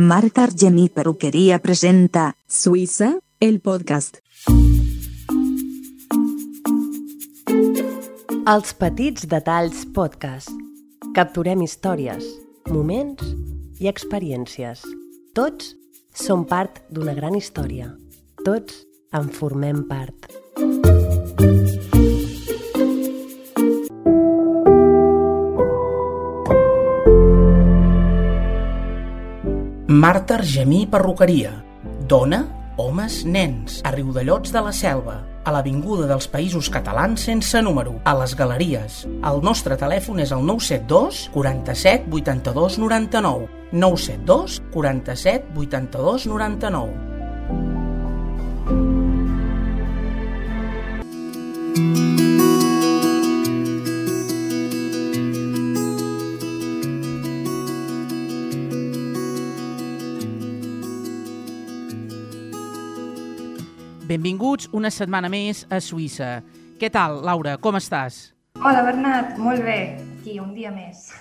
Marta Argemí Peruqueria presenta Suïssa, el podcast. Els petits detalls podcast. Capturem històries, moments i experiències. Tots som part d'una gran història. Tots en formem part. Marta Argemí Perruqueria. Dona, homes, nens. A Riudellots de la Selva. A l'Avinguda dels Països Catalans sense número. A les Galeries. El nostre telèfon és el 972 47 82 99. 972 47 82 99. Benvinguts una setmana més a Suïssa. Què tal, Laura? Com estàs? Hola, Bernat. Molt bé. Aquí, un dia més.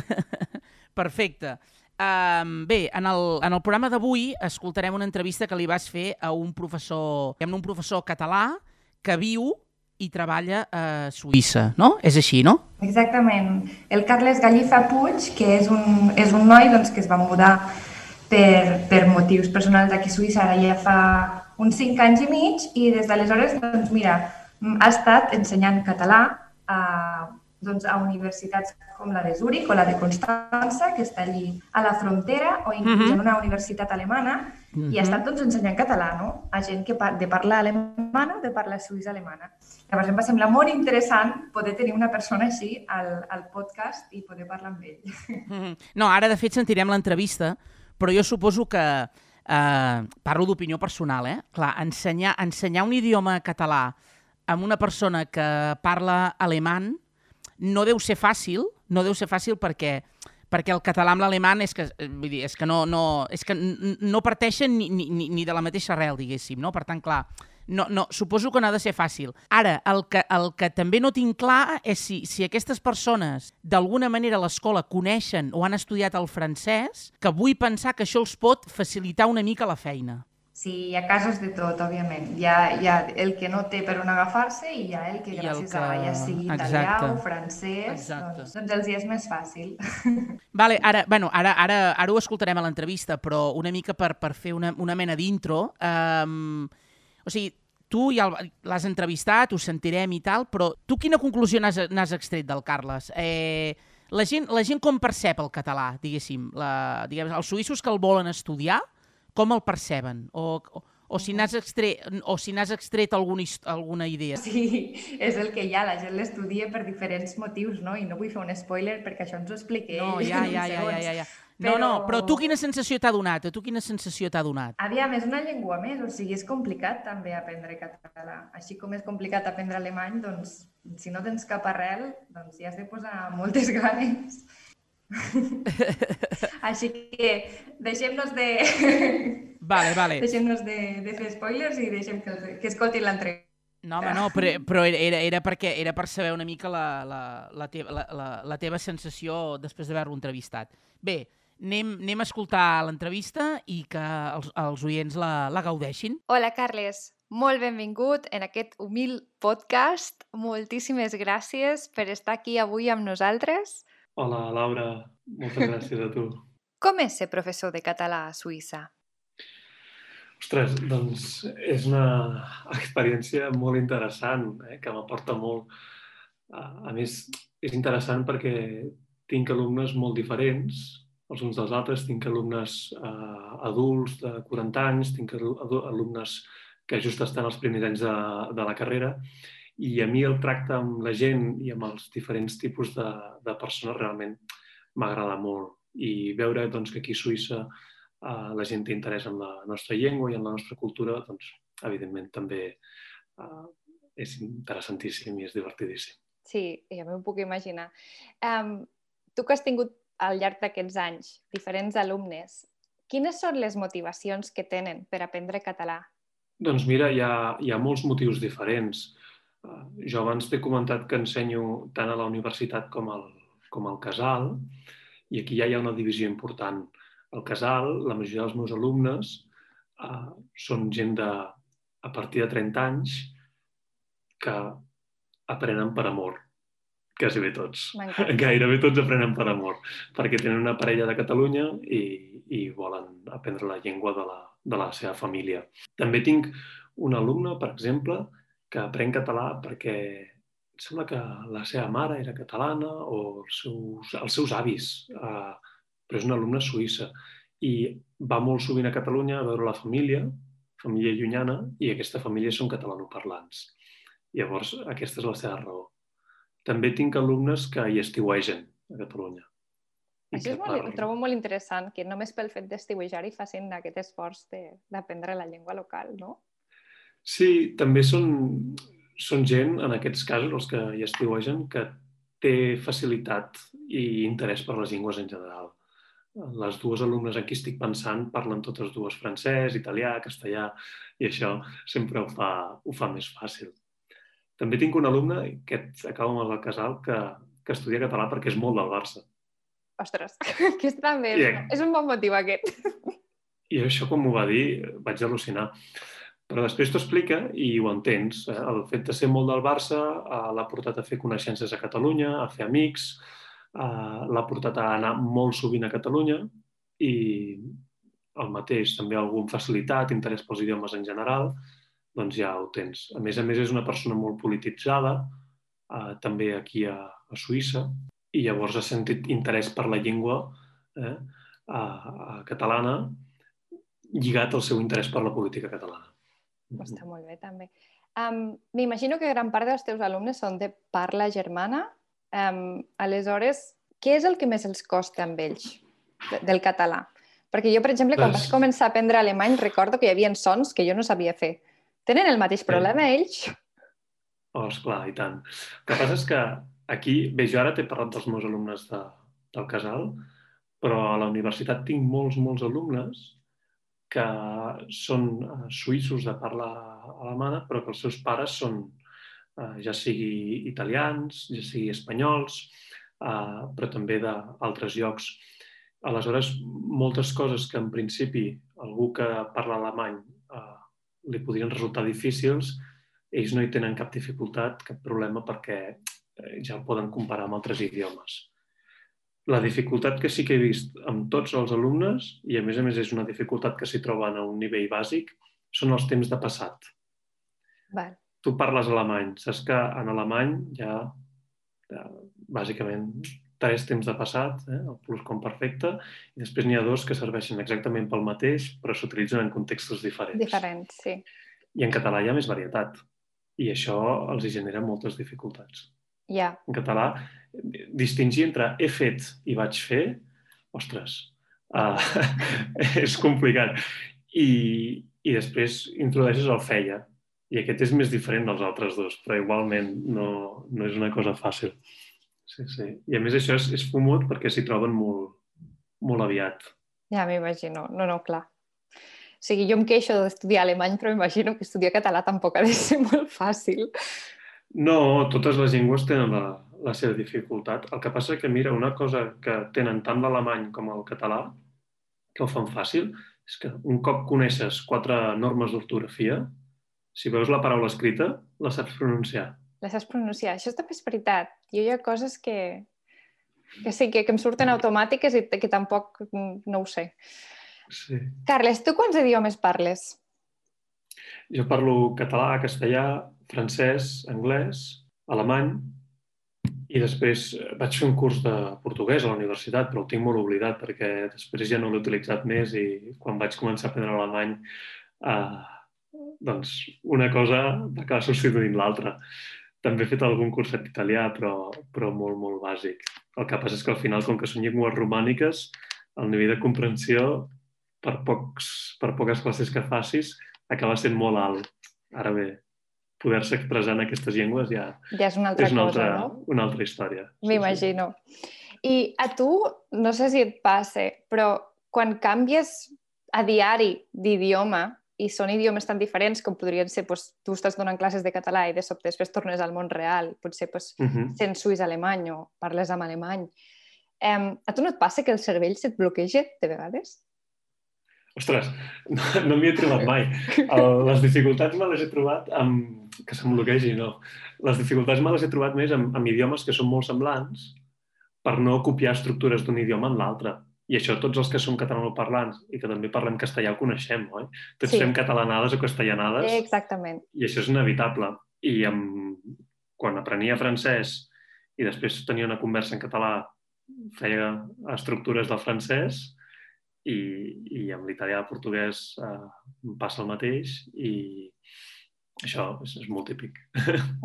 Perfecte. Um, bé, en el, en el programa d'avui escoltarem una entrevista que li vas fer a un professor, un professor català que viu i treballa a Suïssa, no? És així, no? Exactament. El Carles Gallifa Puig, que és un, és un noi doncs, que es va mudar per, per motius personals aquí a Suïssa ara ja fa uns cinc anys i mig i des d'aleshores, doncs mira, ha estat ensenyant català a, doncs, a universitats com la de Zúrich o la de Constança, que està allí a la frontera, o inclús Mhm. en una universitat alemana, i ha estat doncs, ensenyant català no? a gent que par de parla alemana o de parla suïssa alemana. Llavors em va semblar molt interessant poder tenir una persona així al, al podcast i poder parlar amb ell. Mhm. No, ara de fet sentirem l'entrevista, però jo suposo que eh, parlo d'opinió personal, eh? Clar, ensenyar, ensenyar un idioma català amb una persona que parla alemany no deu ser fàcil, no deu ser fàcil perquè perquè el català amb l'alemany és que, eh, vull dir, és que, no, no, és que no parteixen ni, ni ni de la mateixa arrel, diguéssim, no? Per tant, clar, no, no, suposo que no ha de ser fàcil. Ara, el que, el que també no tinc clar és si, si aquestes persones d'alguna manera a l'escola coneixen o han estudiat el francès, que vull pensar que això els pot facilitar una mica la feina. Sí, hi ha casos de tot, òbviament. Hi ha, hi ha el que no té per on agafar-se i hi ha el que I el gràcies que- a ja sigui italià Exacte. o francès, Exacte. doncs, doncs els hi és més fàcil. Vale, ara, bueno, ara, ara, ara ho escoltarem a l'entrevista, però una mica per, per fer una, una mena d'intro. Um, o sigui, tu ja l'has entrevistat, ho sentirem i tal, però tu quina conclusió n'has extret del Carles? Eh, la, gent, la gent com percep el català, diguéssim? La, diguem, els suïssos que el volen estudiar, com el perceben? O, o, o si n'has extret, o si n'has extret alguna, alguna idea? Sí, és el que hi ha, la gent l'estudia per diferents motius, no? I no vull fer un spoiler perquè això ens ho explica No, ja, ja, ja, ja, ja, ja. No, Però- no, però tu quina sensació t'ha donat? A tu quina sensació t'ha donat? Aviam, és una llengua més, o sigui, és complicat també aprendre català. Així com és complicat aprendre alemany, doncs, si no tens cap arrel, doncs hi has de posar moltes ganes. Així que deixem-nos de... Vale, vale. deixem-nos de, de fer spoilers i deixem que, que escoltin l'entrevista. No, home, no, però, però era, era, perquè, era per saber una mica la, la, la, teva, la, la, la teva sensació després d'haver-lo entrevistat. Bé, anem, anem a escoltar l'entrevista i que els, els oients la, la gaudeixin. Hola, Carles. Molt benvingut en aquest humil podcast. Moltíssimes gràcies per estar aquí avui amb nosaltres. Hola, Laura. Moltes gràcies a tu. Com és ser professor de català a Suïssa? Ostres, doncs és una experiència molt interessant, eh, que m'aporta molt. A a més, és interessant perquè tinc alumnes molt diferents, els uns dels altres. Tinc alumnes eh, adults de 40 anys, tinc alumnes que just estan als primers anys de, de la carrera i a mi el tracte amb la gent i amb els diferents tipus de, de persones realment m'agrada molt. I veure doncs, que aquí a Suïssa uh, la gent té interès en la nostra llengua i en la nostra cultura, doncs, evidentment, també uh, és interessantíssim i és divertidíssim. Sí, ja m'ho puc imaginar. Um, tu que has tingut al llarg d'aquests anys diferents alumnes, quines són les motivacions que tenen per aprendre català? Doncs mira, hi ha, hi ha molts motius diferents. Uh, jo abans t'he comentat que ensenyo tant a la universitat com al, com al casal i aquí ja hi ha una divisió important. al casal, la majoria dels meus alumnes uh, són gent de, a partir de 30 anys que aprenen per amor. Quasi bé tots. Gairebé tots aprenen per amor, perquè tenen una parella de Catalunya i, i volen aprendre la llengua de la, de la seva família. També tinc un alumne, per exemple, que aprèn català perquè sembla que la seva mare era catalana o els seus, els seus avis, eh, però és una alumna suïssa i va molt sovint a Catalunya a veure la família, família llunyana, i aquesta família són catalanoparlants. Llavors, aquesta és la seva raó. També tinc alumnes que hi estiuegen a Catalunya. Això és molt, ho trobo molt interessant, que només pel fet d'estiuejar hi facin aquest esforç d'aprendre la llengua local, no? Sí, també són, són gent, en aquests casos, els que hi estiuegen, que té facilitat i interès per les llengües en general. Les dues alumnes en qui estic pensant parlen totes dues francès, italià, castellà, i això sempre ho fa, ho fa més fàcil. També tinc un alumne, que acaba amb el casal, que, que estudia català perquè és molt del Barça. Ostres, que està bé. I, és un bon motiu aquest. I això, com m'ho va dir, vaig al·lucinar. Però després t'ho explica i ho entens. Eh? El fet de ser molt del Barça eh, l'ha portat a fer coneixences a Catalunya, a fer amics, eh, l'ha portat a anar molt sovint a Catalunya i el mateix, també algun facilitat, interès pels idiomes en general, doncs ja ho tens. A més a més, és una persona molt polititzada, eh, també aquí a, a Suïssa, i llavors ha sentit interès per la llengua eh, a, a catalana lligat al seu interès per la política catalana. Està molt bé, també. Um, M'imagino que gran part dels teus alumnes són de parla germana. Um, aleshores, què és el que més els costa amb ells de, del català? Perquè jo, per exemple, quan vaig començar a aprendre alemany, recordo que hi havia sons que jo no sabia fer. Tenen el mateix problema sí. ells? Oh, esclar, i tant. El que passa és que aquí, bé, jo ara t'he parlat dels meus alumnes de, del casal, però a la universitat tinc molts, molts alumnes que són uh, suïssos de parla alemana, però que els seus pares són uh, ja sigui italians, ja sigui espanyols, uh, però també d'altres llocs. Aleshores, moltes coses que en principi algú que parla alemany li podrien resultar difícils, ells no hi tenen cap dificultat, cap problema, perquè ja el poden comparar amb altres idiomes. La dificultat que sí que he vist amb tots els alumnes, i a més a més és una dificultat que s'hi troben a un nivell bàsic, són els temps de passat. Val. Tu parles alemany, saps que en alemany hi ha, ha bàsicament tres temps de passat, eh, el plusquamperfecte, i després n'hi ha dos que serveixen exactament pel mateix, però s'utilitzen en contextos diferents. Diferents, sí. I en català hi ha més varietat, i això els hi genera moltes dificultats. Ja. Yeah. En català distingir entre he fet i vaig fer, ostres, uh, és complicat. I, I després introdueixes el feia. I aquest és més diferent dels altres dos, però igualment no, no és una cosa fàcil. Sí, sí. I a més això és, és fumut perquè s'hi troben molt, molt aviat. Ja m'imagino. No, no, clar. O sigui, jo em queixo d'estudiar alemany, però m'imagino que estudiar català tampoc ha de ser molt fàcil. No, totes les llengües tenen la, la seva dificultat. El que passa que, mira, una cosa que tenen tant l'alemany com el català, que ho fan fàcil, és que un cop coneixes quatre normes d'ortografia, si veus la paraula escrita, la saps pronunciar. La saps pronunciar. Això també és veritat. Jo hi ha coses que, que sí, que, que em surten automàtiques i que tampoc no ho sé. Sí. Carles, tu quants idiomes parles? Jo parlo català, castellà, francès, anglès, alemany, i després eh, vaig fer un curs de portuguès a la universitat, però el tinc molt oblidat perquè després ja no l'he utilitzat més i quan vaig començar a aprendre alemany, eh, doncs una cosa va acabar substituint l'altra. També he fet algun curset d'italià, però, però molt, molt bàsic. El que passa és que al final, com que són llengües romàniques, el nivell de comprensió, per, pocs, per poques classes que facis, acaba sent molt alt. Ara bé, poder-se expressar en aquestes llengües ja, ja és una altra, és una altra, cosa, no? una altra història. M'imagino. Sí, sí. I a tu, no sé si et passa, però quan canvies a diari d'idioma i són idiomes tan diferents com podrien ser, doncs, tu estàs donant classes de català i de sobte després tornes al món real, potser doncs, uh -huh. sent suís-alemany o parles amb alemany. Um, a tu no et passa que el cervell se't bloqueja de vegades? Ostres, no, no m'hi he trobat mai. El, les dificultats me les he trobat amb... que se'm bloquegi, no. Les dificultats me les he trobat més amb, amb idiomes que són molt semblants per no copiar estructures d'un idioma en l'altre. I això tots els que som catalanoparlants i que també parlem castellà ho coneixem, oi? Tots Sí. sí. fem catalanades o castellanades Exactament. i això és inevitable. I amb... quan aprenia francès i després tenia una conversa en català, feia estructures del francès i, i amb l'italià i el portuguès eh, passa el mateix i això és, és molt típic.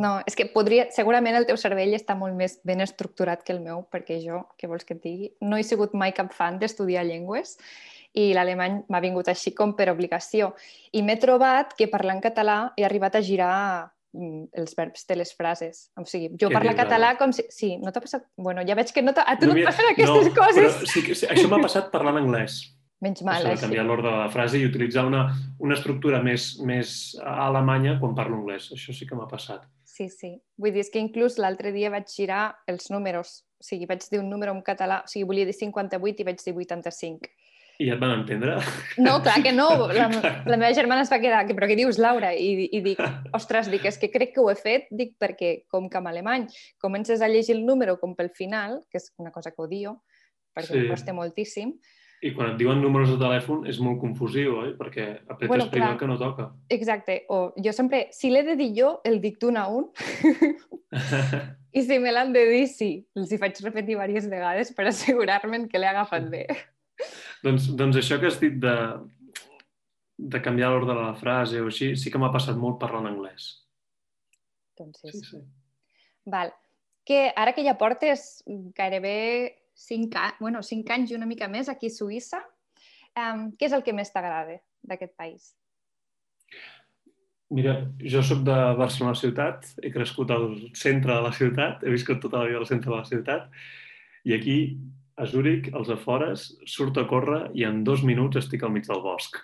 No, és que podria... Segurament el teu cervell està molt més ben estructurat que el meu, perquè jo, què vols que et digui, no he sigut mai cap fan d'estudiar llengües i l'alemany m'ha vingut així com per obligació. I m'he trobat que parlant català he arribat a girar mm, els verbs de les frases. O sigui, jo Què parlo dius, català ara? com si... Sí, no t'ha passat... Bueno, ja veig que no a tu no, m'hi- et passen aquestes no, coses. Però sí, que- sí, això m'ha passat parlant anglès. Menys mal, Això de així. canviar l'ordre de la frase i utilitzar una, una estructura més, més alemanya quan parlo anglès. Això sí que m'ha passat. Sí, sí. Vull dir, és que inclús l'altre dia vaig girar els números. O sigui, vaig dir un número en català, o sigui, volia dir 58 i vaig dir 85. I ja et van entendre? No, clar que no. La, la meva germana es va quedar, "Que, però què dius, Laura? I, I dic, ostres, dic, és que crec que ho he fet, dic, perquè com que en alemany comences a llegir el número com pel final, que és una cosa que odio, perquè Sí. em costa moltíssim, I quan et diuen números de telèfon és molt confusiu, oi? Perquè apretes Bueno, primer que no toca. Exacte. O jo sempre, si l'he de dir jo, el dic d'un a un. I si me l'han de dir, sí. Els hi faig repetir diverses vegades per assegurar-me que l'he agafat bé. doncs, doncs això que has dit de, de canviar l'ordre de la frase o així, sí que m'ha passat molt parlant anglès. Doncs sí, Sí, sí. sí. Val. Que ara que ja portes gairebé 5, a... bueno, 5 anys i una mica més aquí a Suïssa, um, què és el que més t'agrada d'aquest país? Mira, jo sóc de Barcelona ciutat, he crescut al centre de la ciutat, he viscut tota la vida al centre de la ciutat, i aquí, a Zúrich, als afores, surto a córrer i en dos minuts estic al mig del bosc.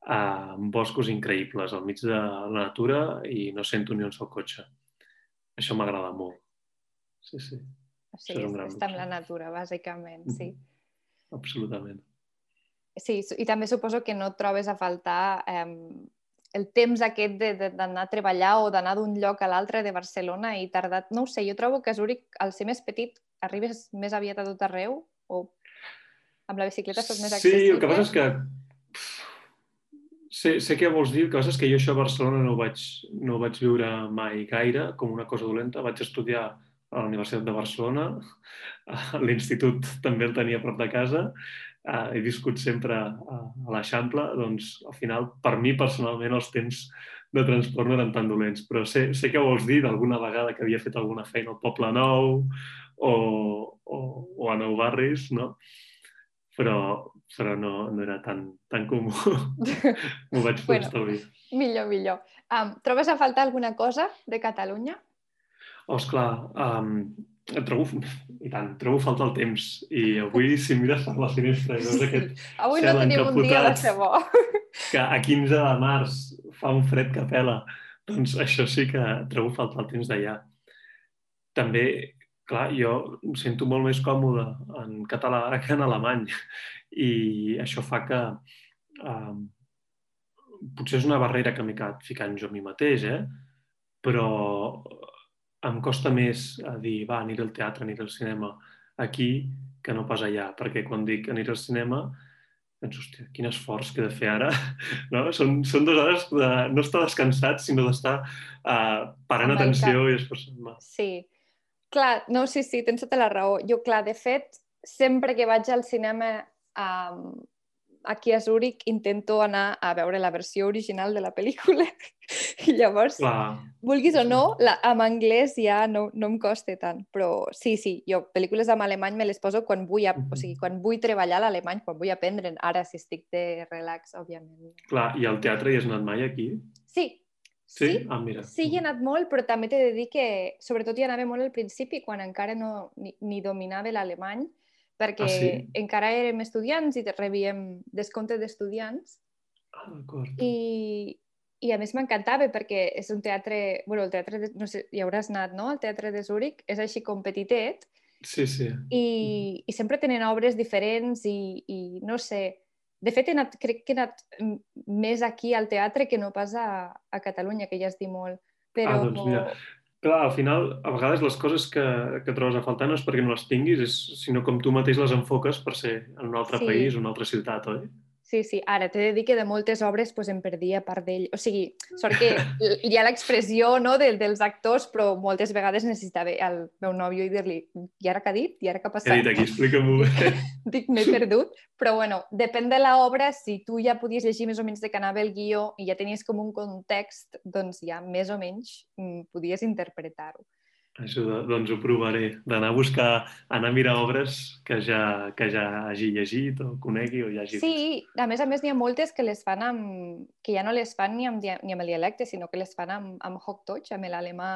Uh, amb boscos increïbles, al mig de la natura i no sento ni un sol cotxe. Això m'agrada molt. Sí, sí, O sigui, és està amb la natura, bàsicament, sí. absolutament. Sí, i també suposo que no trobes a faltar um, el temps aquest d'anar a treballar o d'anar d'un lloc a l'altre de Barcelona i tardar... No ho sé, jo trobo que a Zúrich, al ser més petit, arribes més aviat a tot arreu o amb la bicicleta tot més Sí, accessible? el que passa és que sé, sé què vols dir, el que passa és que jo això a Barcelona no ho, vaig, no ho vaig viure mai gaire com una cosa dolenta. Vaig estudiar a la Universitat de Barcelona, l'institut també el tenia a prop de casa, eh, he viscut sempre a, a l'Eixample, doncs al final, per mi personalment, els temps de transport no eren tan dolents, però sé, sé què vols dir d'alguna vegada que havia fet alguna feina al Poble Nou o, o, o a Nou Barris, no? però, però no, no era tan, tan comú. M'ho vaig poder bueno. establir. Millor, millor. Um, trobes a faltar alguna cosa de Catalunya? Oh, esclar, um, trobo, i tant, trobo falta el temps. I avui, si mires per la finestra i veus aquest Avui no Cel tenim un dia de ser bo. que a 15 de març fa un fred que pela, doncs això sí que trobo falta el temps d'allà. També, clar, jo em sento molt més còmode en català que en alemany i això fa que um, potser és una barrera que m'he quedat ficant jo a mi mateix, eh? però em costa més a dir, va, aniré al teatre, aniré al cinema aquí que no pas allà, perquè quan dic aniré al cinema penso, hòstia, quin esforç que he de fer ara. No? Són, són dues hores de no estar descansat, sinó d'estar uh, parant atenció i esforçant-me. Sí. Clar, no, sí, sí, tens tota la raó. Jo, clar, de fet, sempre que vaig al cinema um, aquí a Zúrich intento anar a veure la versió original de la pel·lícula. I llavors, Clar, vulguis o no, la, amb anglès ja no, no em costa tant. Però sí, sí, jo pel·lícules en alemany me les poso quan vull, a, o sigui, quan vull treballar l'alemany, quan vull aprendre. Ara, si estic de relax, òbviament. clar. I al teatre hi has anat mai aquí? Sí, Sí? sí, Ah, mira. Sí, hi he anat molt, però també t'he de dir que sobretot hi anava molt al principi, quan encara no, ni, ni dominava l'alemany, perquè Ah, sí? encara érem estudiants i rebíem descompte d'estudiants. Ah, d'acord. I, I a més m'encantava perquè és un teatre... bueno, el teatre, de, no sé, hi hauràs anat, no? El teatre de Zúrich és així com petitet Sí, sí. i, i sempre tenen obres diferents i, i no sé, De fet, he anat, crec que he anat mm, més aquí al teatre que no pas a, a Catalunya, que ja es diu molt. Però... Ah, doncs mira, clar, al final, a vegades les coses que, que trobes a faltar no és perquè no les tinguis, és, sinó com tu mateix les enfoques per ser en un altre Sí. país, una altra ciutat, oi? Sí, sí. Ara, t'he de dir que de moltes obres pues, em perdia part d'ell. O sigui, sort que hi ha l'expressió no, de, dels actors, però moltes vegades necessitava el meu nòvio i dir-li i ara què ha dit? I ara què ha He passat? dit aquí, explica-m'ho. Dic, m'he perdut. Però bueno, depèn de l'obra, si tu ja podies llegir més o menys de què anava el guió i ja tenies com un context, doncs ja més o menys mm, podies interpretar-ho. Això, doncs ho provaré, d'anar a buscar, anar a mirar obres que ja, que ja hagi llegit o conegui o ja hagi vist. Sí, a més a més n'hi ha moltes que les fan amb... que ja no les fan ni amb, ni amb el dialecte, sinó que les fan amb, amb Hochdeutsch, amb l'alemà...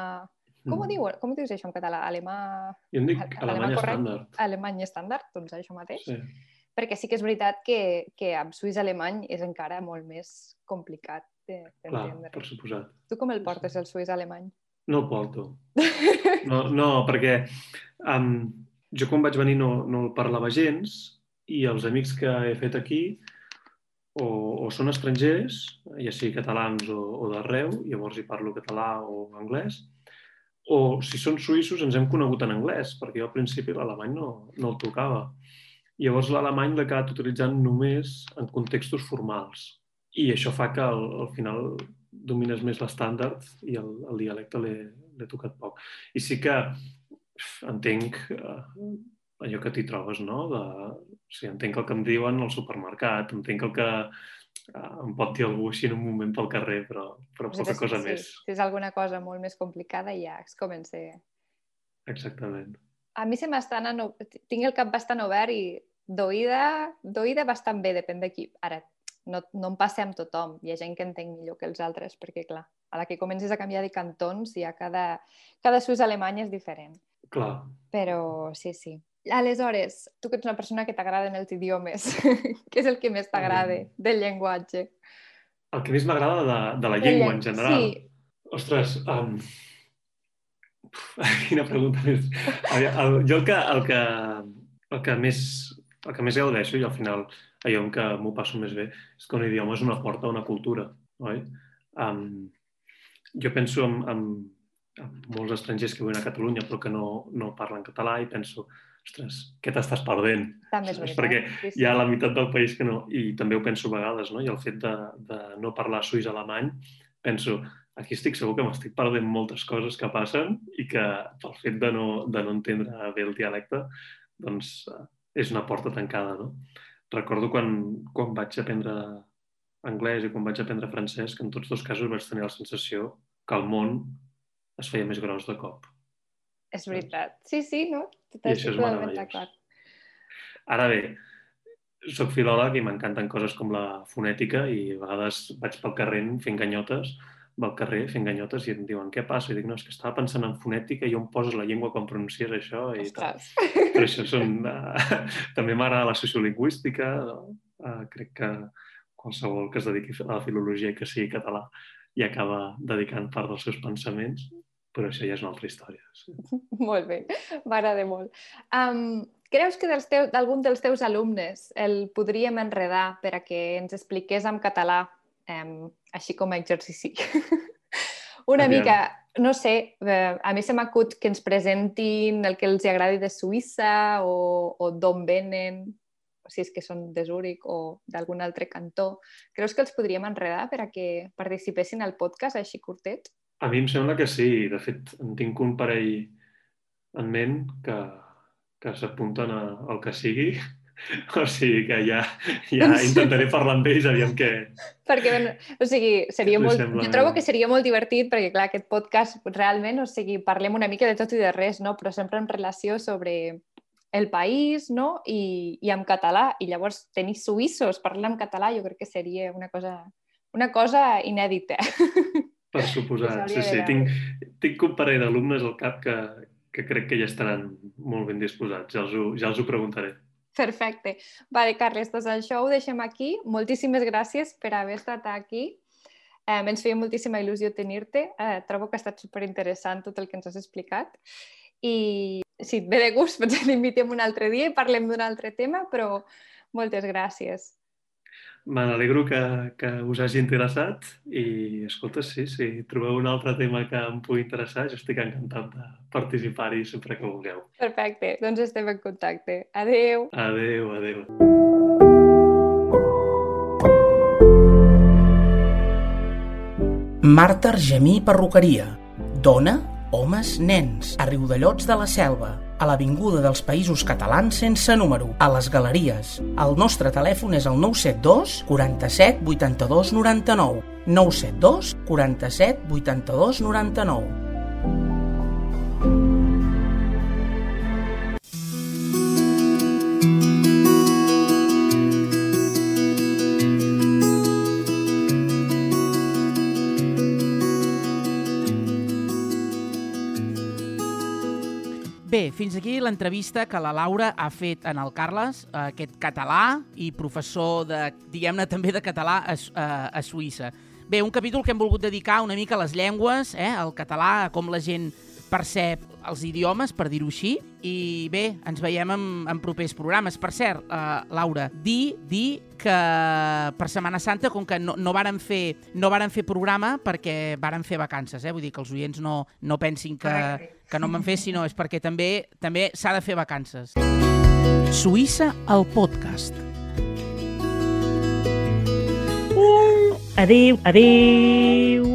Com ho Mm. diu? Com ho dius això en català? Alemà... Jo en dic Alemany estàndard. Alemany estàndard, doncs això mateix. Sí. Perquè sí que és veritat que, que amb suís alemany és encara molt més complicat de- Clar, d'entendre. per suposat. Tu com el portes, el suís alemany? No el porto. No, no perquè um, jo quan vaig venir no, no el parlava gens i els amics que he fet aquí o, o són estrangers, ja sigui catalans o, o d'arreu, llavors hi parlo català o anglès, o si són suïssos ens hem conegut en anglès, perquè jo al principi l'alemany no, no el tocava. Llavors l'alemany l'he acabat utilitzant només en contextos formals. I això fa que al, al final domines més l'estàndard i el, el dialecte l'he tocat poc. I sí que entenc eh, allò que t'hi trobes, no? De, o sigui, entenc el que em diuen al supermercat, entenc el que eh, em pot dir algú així en un moment pel carrer, però, però poca si- cosa sí, més. Si és alguna cosa molt més complicada, ja es comença... Exactament. A mi se o- Tinc el cap bastant obert i d'oïda d'oïda bastant bé, depèn de qui. Ara, no, no em passa amb tothom. Hi ha gent que entenc millor que els altres, perquè, clar, a la que comences a canviar de cantons, ja cada, cada suís alemany és diferent. Clar. Però sí, sí. Aleshores, tu que ets una persona que t'agraden els idiomes, què és el que més t'agrada del llenguatge? El que més m'agrada de, de la llengua llen- en general. Sí, Ostres, um... quina pregunta més. Aviam, El, jo el que, el, que, el, que més, el que més gaudeixo i al final allò en què m'ho passo més bé és que un idioma és una porta a una cultura, oi? Um, jo penso en, en, en molts estrangers que viuen a Catalunya però que no, no parlen català i penso, ostres, què t'estàs perdent? també és veritat. Perquè sí, sí. hi ha la meitat del país que no, i també ho penso a vegades, no? I el fet de, de no parlar suís-alemany, penso, aquí estic segur que m'estic perdent moltes coses que passen i que pel fet de no, de no entendre bé el dialecte, doncs eh, és una porta tancada, no? Recordo quan, quan vaig aprendre anglès i quan vaig aprendre francès, que en tots dos casos vaig tenir la sensació que el món es feia més gros de cop. És veritat. Sí, sí, no? I Estic això és meravellós. Ara bé, soc filòleg i m'encanten coses com la fonètica i a vegades vaig pel carrer fent ganyotes, pel carrer fent ganyotes i em diuen què passa? I dic, no, és que estava pensant en fonètica i on poses la llengua quan pronuncies això i tal. Ostres. Però això són... Uh, també m'agrada la sociolingüística, no? uh, crec que qualsevol que es dediqui a la filologia i que sigui català i acaba dedicant part dels seus pensaments, però això ja és una altra història. Sí. Molt bé, m'agrada molt. Um, creus que dels teu, d'algun dels teus alumnes el podríem enredar per a que ens expliqués en català, um, així com a exercici? Una Aviam. mica, no sé, eh, a mi se m'acut que ens presentin el que els agradi de Suïssa o, o d'on venen, si és que són de Zúrich o d'algun altre cantó. Creus que els podríem enredar per a que participessin al podcast així curtet? A mi em sembla que sí. De fet, en tinc un parell en ment que, que s'apunten al que sigui. O sigui que ja, ja intentaré parlar amb ells, aviam què... Perquè, bueno, o sigui, seria molt... Jo trobo que seria molt divertit perquè, clar, aquest podcast realment, o sigui, parlem una mica de tot i de res, no? Però sempre en relació sobre el país, no? I, i en català. I llavors tenir suïssos parlant en català jo crec que seria una cosa, una cosa inèdita. Per suposat, Us sí, sí. Tinc, tinc un parell d'alumnes al cap que, que crec que ja estaran molt ben disposats. Ja els ho, ja els ho preguntaré. Perfecte. Vale, Carles, doncs això ho deixem aquí. Moltíssimes gràcies per haver estat aquí. Eh, ens feia moltíssima il·lusió tenir-te. Eh, trobo que ha estat superinteressant tot el que ens has explicat. I si et ve de gust, potser t'invitem un altre dia i parlem d'un altre tema, però moltes gràcies. Me n'alegro que, que us hagi interessat i, escolta, sí, si trobeu un altre tema que em pugui interessar, jo estic encantat de participar-hi sempre que vulgueu. Perfecte, doncs estem en contacte. Adeu! Adeu, adeu. Marta Argemí Perruqueria. Dona, homes, nens. A Riudellots de la Selva a l'Avinguda dels Països Catalans sense número, a les Galeries. El nostre telèfon és el 972 47 82 99. 972 47 82 99. Fins aquí l'entrevista que la Laura ha fet en el Carles, aquest català i professor de, diguem-ne també de català a, a, a Suïssa. Bé, un capítol que hem volgut dedicar una mica a les llengües, eh, al català, a com la gent percep els idiomes, per dir-ho així, i bé, ens veiem en, en propers programes. Per cert, uh, Laura, di, di que per Setmana Santa, com que no, no, varen fer, no varen fer programa perquè varen fer vacances, eh? vull dir que els oients no, no pensin que, que no me'n fes, sinó és perquè també també s'ha de fer vacances. Suïssa, el podcast. Uh, adéu, adéu.